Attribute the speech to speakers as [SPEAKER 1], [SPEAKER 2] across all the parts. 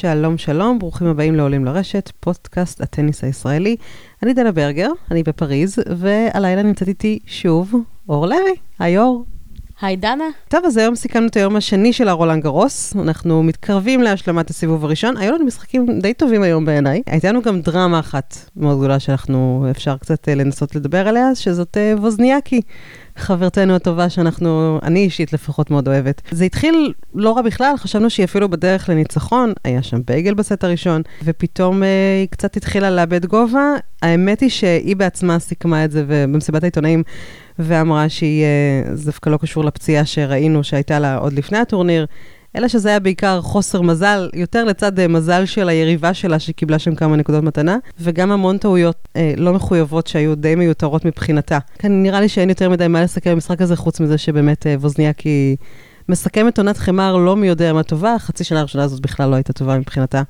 [SPEAKER 1] שלום שלום, ברוכים הבאים לעולים לרשת, פודקאסט הטניס הישראלי. אני דנה ברגר, אני בפריז, והלילה נמצאת איתי שוב אור לוי. היי אור.
[SPEAKER 2] היי דנה.
[SPEAKER 1] טוב, אז היום סיכמנו את היום השני של הרולנד גרוס. אנחנו מתקרבים להשלמת הסיבוב הראשון. היו לנו משחקים די טובים היום בעיניי. הייתה לנו גם דרמה אחת מאוד גדולה שאנחנו, אפשר קצת אה, לנסות לדבר עליה, שזאת אה, ווזניאקי. חברתנו הטובה שאנחנו, אני אישית לפחות מאוד אוהבת. זה התחיל לא רע בכלל, חשבנו שהיא אפילו בדרך לניצחון, היה שם בייגל בסט הראשון, ופתאום אה, היא קצת התחילה לאבד גובה. האמת היא שהיא בעצמה סיכמה את זה במסיבת העיתונאים, ואמרה שהיא, אה, זה דווקא לא קשור לפציעה שראינו שהייתה לה עוד לפני הטורניר. אלא שזה היה בעיקר חוסר מזל, יותר לצד אה, מזל של היריבה שלה, שקיבלה שם כמה נקודות מתנה, וגם המון טעויות אה, לא מחויבות שהיו די מיותרות מבחינתה. כאן נראה לי שאין יותר מדי מה לסכם במשחק הזה, חוץ מזה שבאמת אה, ווזניאקי מסכמת עונת חמר לא מי יודע מה טובה, החצי שנה הראשונה הזאת בכלל לא הייתה טובה מבחינתה.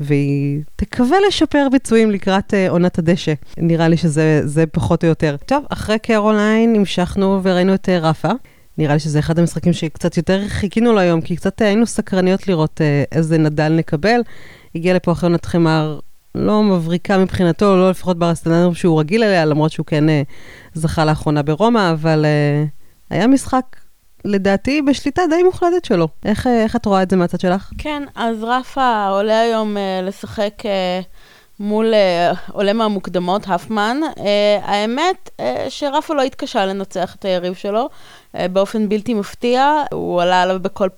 [SPEAKER 1] והיא תקווה לשפר ביצועים לקראת uh, עונת הדשא. נראה לי שזה פחות או יותר. טוב, אחרי קרוליין המשכנו וראינו את uh, רפה. נראה לי שזה אחד המשחקים שקצת יותר חיכינו לו היום, כי קצת היינו סקרניות לראות אה, איזה נדל נקבל. הגיע לפה אחרי עונת חמר לא מבריקה מבחינתו, לא לפחות ברסטנדרם שהוא רגיל אליה, למרות שהוא כן אה, זכה לאחרונה ברומא, אבל אה, היה משחק לדעתי בשליטה די מוחלטת שלו. איך, איך את רואה את זה מהצד שלך?
[SPEAKER 2] כן, אז רפה עולה היום uh, לשחק uh, מול uh, עולה מהמוקדמות, הפמן. Uh, האמת uh, שרפה לא התקשה לנצח את היריב שלו. אה, באופן בלתי מפתיע, הוא עלה עליו בכל,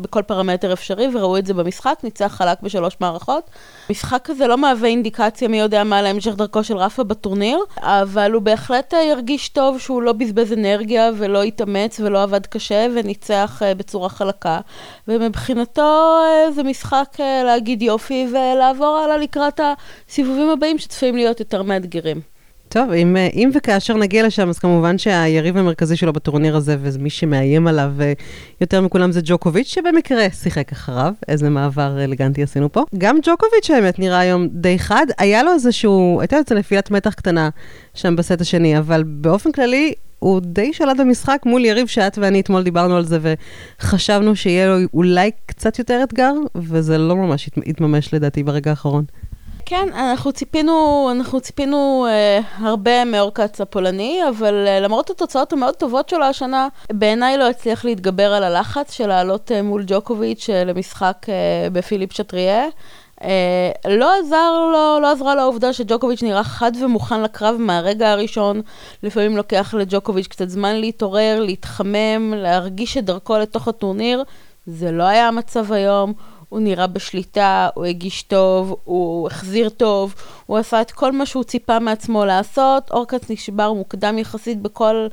[SPEAKER 2] בכל פרמטר אפשרי, וראו את זה במשחק, ניצח חלק בשלוש מערכות. המשחק הזה לא מהווה אינדיקציה מי יודע מה להמשך דרכו של רפה בטורניר, אבל הוא בהחלט אה, ירגיש טוב שהוא לא בזבז אנרגיה ולא התאמץ ולא עבד קשה וניצח אה, בצורה חלקה. ומבחינתו זה משחק להגיד יופי ולעבור הלאה לקראת הסיבובים הבאים שצפויים להיות יותר מאתגרים.
[SPEAKER 1] טוב, אם, אה, אם וכאשר נגיע לשם, אז כמובן שהיריב המרכזי שלו בטורניר הזה, ומי שמאיים עליו אה, יותר מכולם זה ג'וקוביץ', שבמקרה שיחק אחריו, איזה מעבר אלגנטי עשינו פה. גם ג'וקוביץ' האמת נראה היום די חד, היה לו איזשהו, הייתה יוצא נפילת מתח קטנה שם בסט השני, אבל באופן כללי, הוא די שלט במשחק מול יריב שאת ואני אתמול דיברנו על זה, וחשבנו שיהיה לו אולי קצת יותר אתגר, וזה לא ממש התממש לדעתי ברגע האחרון.
[SPEAKER 2] כן, אנחנו ציפינו, אנחנו ציפינו אה, הרבה מאורקץ הפולני, אבל אה, למרות התוצאות המאוד טובות שלו השנה, בעיניי לא הצליח להתגבר על הלחץ של לעלות אה, מול ג'וקוביץ' אה, למשחק אה, בפיליפ שטריה. אה, לא עזר לו, לא עזרה לו העובדה שג'וקוביץ' נראה חד ומוכן לקרב מהרגע הראשון. לפעמים לוקח לג'וקוביץ' קצת זמן להתעורר, להתחמם, להרגיש את דרכו לתוך הטורניר. זה לא היה המצב היום. הוא נראה בשליטה, הוא הגיש טוב, הוא החזיר טוב, הוא עשה את כל מה שהוא ציפה מעצמו לעשות. אורקץ נשבר מוקדם יחסית בכל,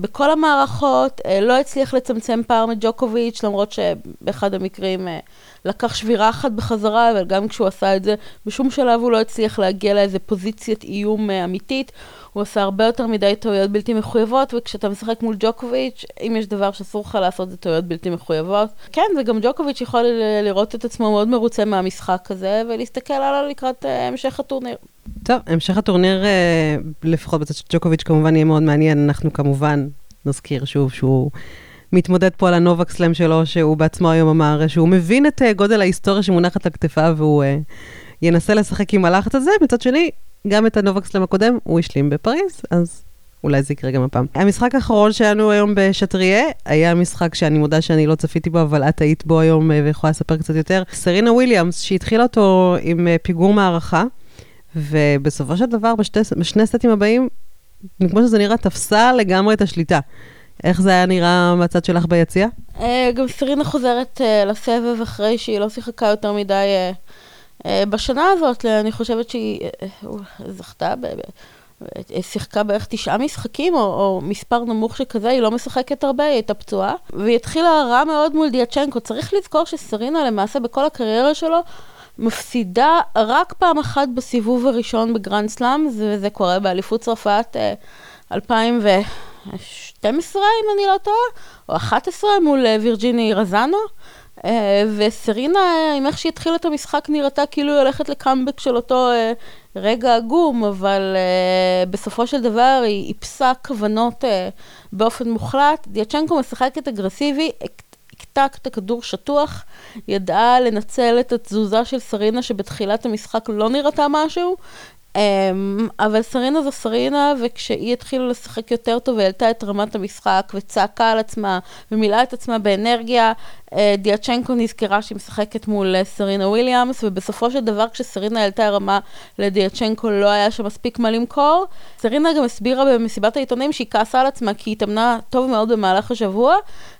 [SPEAKER 2] בכל המערכות, אה, לא הצליח לצמצם פער מג'וקוביץ', למרות שבאחד המקרים אה, לקח שבירה אחת בחזרה, אבל גם כשהוא עשה את זה, בשום שלב הוא לא הצליח להגיע לאיזה פוזיציית איום אה, אמיתית. הוא עושה הרבה יותר מדי טעויות בלתי מחויבות, וכשאתה משחק מול ג'וקוביץ', אם יש דבר שאסור לך לעשות זה טעויות בלתי מחויבות. כן, וגם ג'וקוביץ' יכול לראות את עצמו מאוד מרוצה מהמשחק הזה, ולהסתכל עליו לקראת המשך הטורניר.
[SPEAKER 1] טוב, המשך הטורניר, uh, לפחות בצד של ג'וקוביץ', כמובן יהיה מאוד מעניין. אנחנו כמובן נזכיר שוב שהוא... מתמודד פה על הנובק סלאם שלו, שהוא בעצמו היום אמר שהוא מבין את uh, גודל ההיסטוריה שמונחת על כתפיו, והוא uh, ינסה לשחק עם הלחץ הזה. מצד שני, גם את הנובק סלאם הקודם הוא השלים בפריז, אז אולי זה יקרה גם הפעם. המשחק האחרון שלנו היום בשטריה, היה משחק שאני מודה שאני לא צפיתי בו, אבל את היית בו היום אה, ויכולה לספר קצת יותר. סרינה וויליאמס, שהתחילה אותו עם אה, פיגור מערכה, ובסופו של דבר, בשתי, בשני סטים הבאים, כמו שזה נראה, תפסה לגמרי את השליטה. איך זה היה נראה מהצד שלך ביציע?
[SPEAKER 2] אה, גם סרינה חוזרת לסבב אחרי שהיא לא שיחקה יותר מדי אה, בשנה הזאת, אני חושבת שהיא אה, אה, זכתה, שיחקה בערך תשעה משחקים, או, או מספר נמוך שכזה, היא לא משחקת הרבה, היא הייתה פצועה. והיא התחילה רע מאוד מול דיאצ'נקו. צריך לזכור שסרינה למעשה בכל הקריירה שלו מפסידה רק פעם אחת בסיבוב הראשון בגרנד סלאם, וזה קורה באליפות צרפת 2012, אם אני לא טועה, או 11 מול וירג'יני רזאנו. אה, וסרינה, עם איך שהיא התחילה את המשחק, נראתה כאילו היא הולכת לקאמבק של אותו אה, רגע עגום, אבל אה, בסופו של דבר היא איפסה כוונות באופן מוחלט. דיאצ'נקו משחקת אגרסיבי, טק, את הכדור שטוח, ידעה לנצל את התזוזה של סרינה שבתחילת המשחק לא נראתה משהו, אבל סרינה זו סרינה, וכשהיא התחילה לשחק יותר טוב, היא העלתה את רמת המשחק, וצעקה על עצמה, ומילאה את עצמה באנרגיה, uh, דיאצ'נקו נזכרה שהיא משחקת מול uh, סרינה וויליאמס, ובסופו של דבר כשסרינה העלתה רמה לדיאצ'נקו לא היה שם מספיק מה למכור. סרינה גם הסבירה במסיבת העיתונאים שהיא כעסה על עצמה, כי היא התאמנה טוב מאוד במהלך השבוע,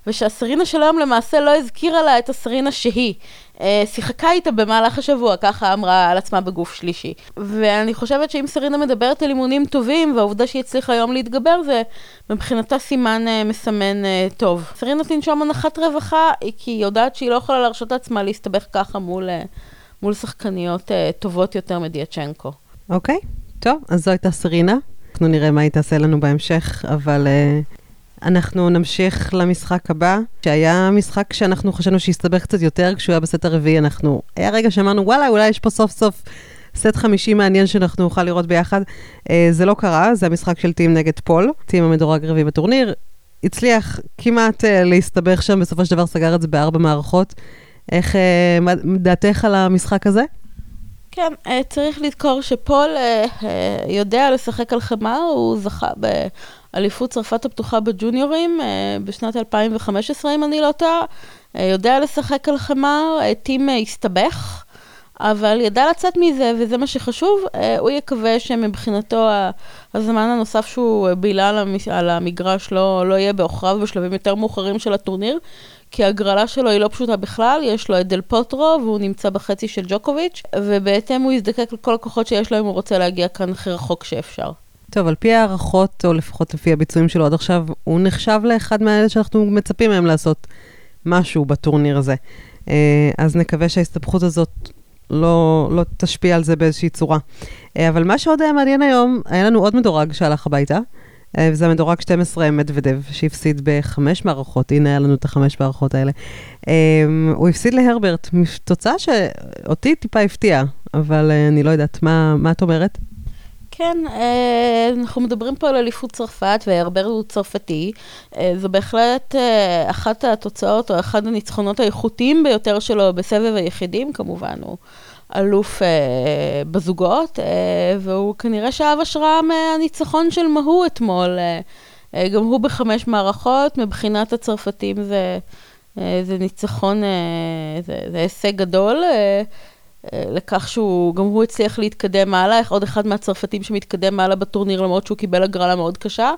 [SPEAKER 2] ושהסרינה של היום למעשה לא הזכירה לה את הסרינה שהיא. אה, שיחקה איתה במהלך השבוע, ככה אמרה על עצמה בגוף שלישי. ואני חושבת שאם סרינה מדברת על אימונים טובים, והעובדה שהיא הצליחה היום להתגבר, זה מבחינתה סימן uh, מסמן uh, טוב. סרינה תנשום הנחת רווחה, כי היא יודעת שהיא לא יכולה להרשות לעצמה להסתבך ככה מול, מול שחקניות טובות יותר מדיאצ'נקו.
[SPEAKER 1] אוקיי, okay. טוב, אז זו הייתה סרינה. אנחנו נראה מה היא תעשה לנו בהמשך, אבל... Uh... אנחנו נמשיך למשחק הבא, שהיה משחק שאנחנו חשבנו שהסתבך קצת יותר כשהוא היה בסט הרביעי, אנחנו... היה רגע שאמרנו, וואלה, אולי יש פה סוף סוף סט חמישי מעניין שאנחנו נוכל לראות ביחד. Uh, זה לא קרה, זה המשחק של טים נגד פול, טים המדורג רביעי בטורניר. הצליח כמעט uh, להסתבך שם, בסופו של דבר סגר את זה בארבע מערכות. איך, uh, דעתך על המשחק הזה?
[SPEAKER 2] כן, צריך לזכור שפול יודע לשחק על חמר, הוא זכה אליפות צרפת הפתוחה בג'וניורים אה, בשנת 2015, אם אני לא טועה. אה, יודע לשחק על חמר, אה, טים הסתבך, אבל ידע לצאת מזה, וזה מה שחשוב. הוא יקווה שמבחינתו הזמן הנוסף שהוא בילה על המגרש לא, לא יהיה בעוכריו בשלבים יותר מאוחרים של הטורניר. כי ההגרלה שלו היא לא פשוטה בכלל, יש לו את דל פוטרו והוא נמצא בחצי של ג'וקוביץ', ובהתאם הוא יזדקק לכל הכוחות שיש לו אם הוא רוצה להגיע כאן הכי רחוק שאפשר.
[SPEAKER 1] טוב, על פי הערכות, או לפחות לפי הביצועים שלו עד עכשיו, הוא נחשב לאחד מהאלה שאנחנו מצפים מהם לעשות משהו בטורניר הזה. אה, אז נקווה שההסתבכות הזאת לא, לא תשפיע על זה באיזושהי צורה. אה, אבל מה שעוד היה מעניין היום, היה לנו עוד מדורג שהלך הביתה, אה, וזה המדורג 12 מדוודב, שהפסיד בחמש מערכות, הנה היה לנו את החמש מערכות האלה. הוא הפסיד להרברט, תוצאה שאותי טיפה הפתיעה, אבל אני לא יודעת, מה, מה את אומרת?
[SPEAKER 2] כן, אה, אנחנו מדברים פה על אליפות צרפת, והרבר הוא צרפתי. אה, זו בהחלט אה, אחת התוצאות, או אחד הניצחונות האיכותיים ביותר שלו בסבב היחידים, כמובן, הוא אלוף בזוגות, והוא כנראה שאב השראה מהניצחון של מהו אתמול. גם הוא בחמש מערכות, מבחינת הצרפתים זה, זה ניצחון, זה, זה הישג גדול. לכך שהוא, גם הוא הצליח להתקדם מעלה, עוד אחד מהצרפתים שמתקדם מעלה בטורניר למרות שהוא קיבל הגרלה מאוד קשה,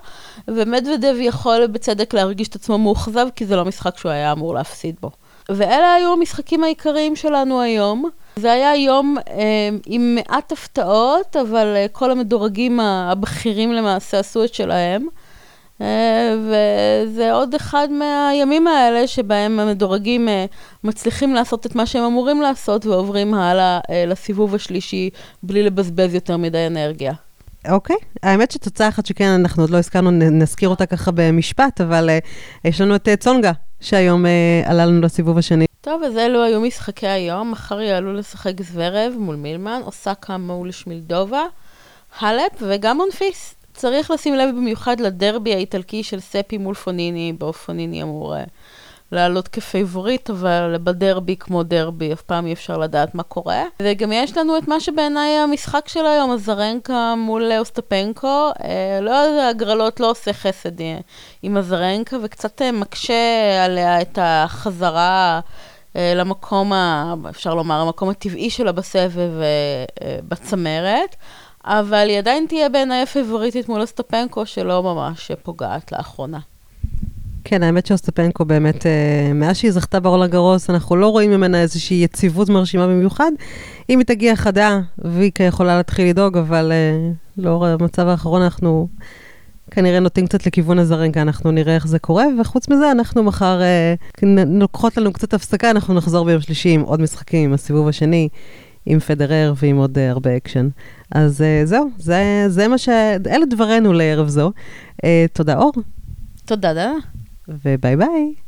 [SPEAKER 2] ומדוודב יכול בצדק להרגיש את עצמו מאוכזב, כי זה לא משחק שהוא היה אמור להפסיד בו. ואלה היו המשחקים העיקריים שלנו היום. זה היה יום אה, עם מעט הפתעות, אבל אה, כל המדורגים הבכירים למעשה עשו את שלהם. אה, וזה עוד אחד מהימים האלה שבהם המדורגים אה, מצליחים לעשות את מה שהם אמורים לעשות ועוברים הלאה אה, לסיבוב השלישי בלי לבזבז יותר מדי אנרגיה.
[SPEAKER 1] אוקיי, okay. האמת שתוצאה אחת שכן, אנחנו עוד לא הזכרנו, נזכיר אותה ככה במשפט, אבל uh, יש לנו את uh, צונגה, שהיום uh, עלה לנו לסיבוב השני.
[SPEAKER 2] טוב, אז אלו היו משחקי היום, מחר יעלו לשחק זוורב מול מילמן, אוסקה מול שמידלובה, הלפ וגם מונפיס. צריך לשים לב במיוחד לדרבי האיטלקי של ספי מול פוניני, בו פוניני אמור uh, לעלות כפייבוריט, אבל בדרבי כמו דרבי, אף פעם אי אפשר לדעת מה קורה. וגם יש לנו את מה שבעיניי המשחק של היום, אזרנקה מול אוסטפנקו. Uh, לא הגרלות לא עושה חסד uh, עם הזרנקה, וקצת uh, מקשה עליה את החזרה. למקום, ה, אפשר לומר, המקום הטבעי שלה בסבב בצמרת. אבל היא עדיין תהיה בעיניי הפייבוריטית מול אסטפנקו, שלא ממש פוגעת לאחרונה.
[SPEAKER 1] כן, האמת שאוסטפנקו באמת, אה, מאז שהיא זכתה ברולנד גרוס, אנחנו לא רואים ממנה איזושהי יציבות מרשימה במיוחד. אם היא תגיע חדה, ויקה יכולה להתחיל לדאוג, אבל אה, לאור המצב האחרון אנחנו כנראה נוטים קצת לכיוון אזרנקה, אנחנו נראה איך זה קורה, וחוץ מזה, אנחנו מחר, אה, לוקחות לנו קצת הפסקה, אנחנו נחזור ביום שלישי עם עוד משחקים, הסיבוב השני, עם פדרר ועם עוד uh, הרבה אקשן. אז uh, זהו, זה, זה מה ש... אלה דברינו לערב זו. Uh, תודה, אור.
[SPEAKER 2] תודה, דנה.
[SPEAKER 1] וביי ביי.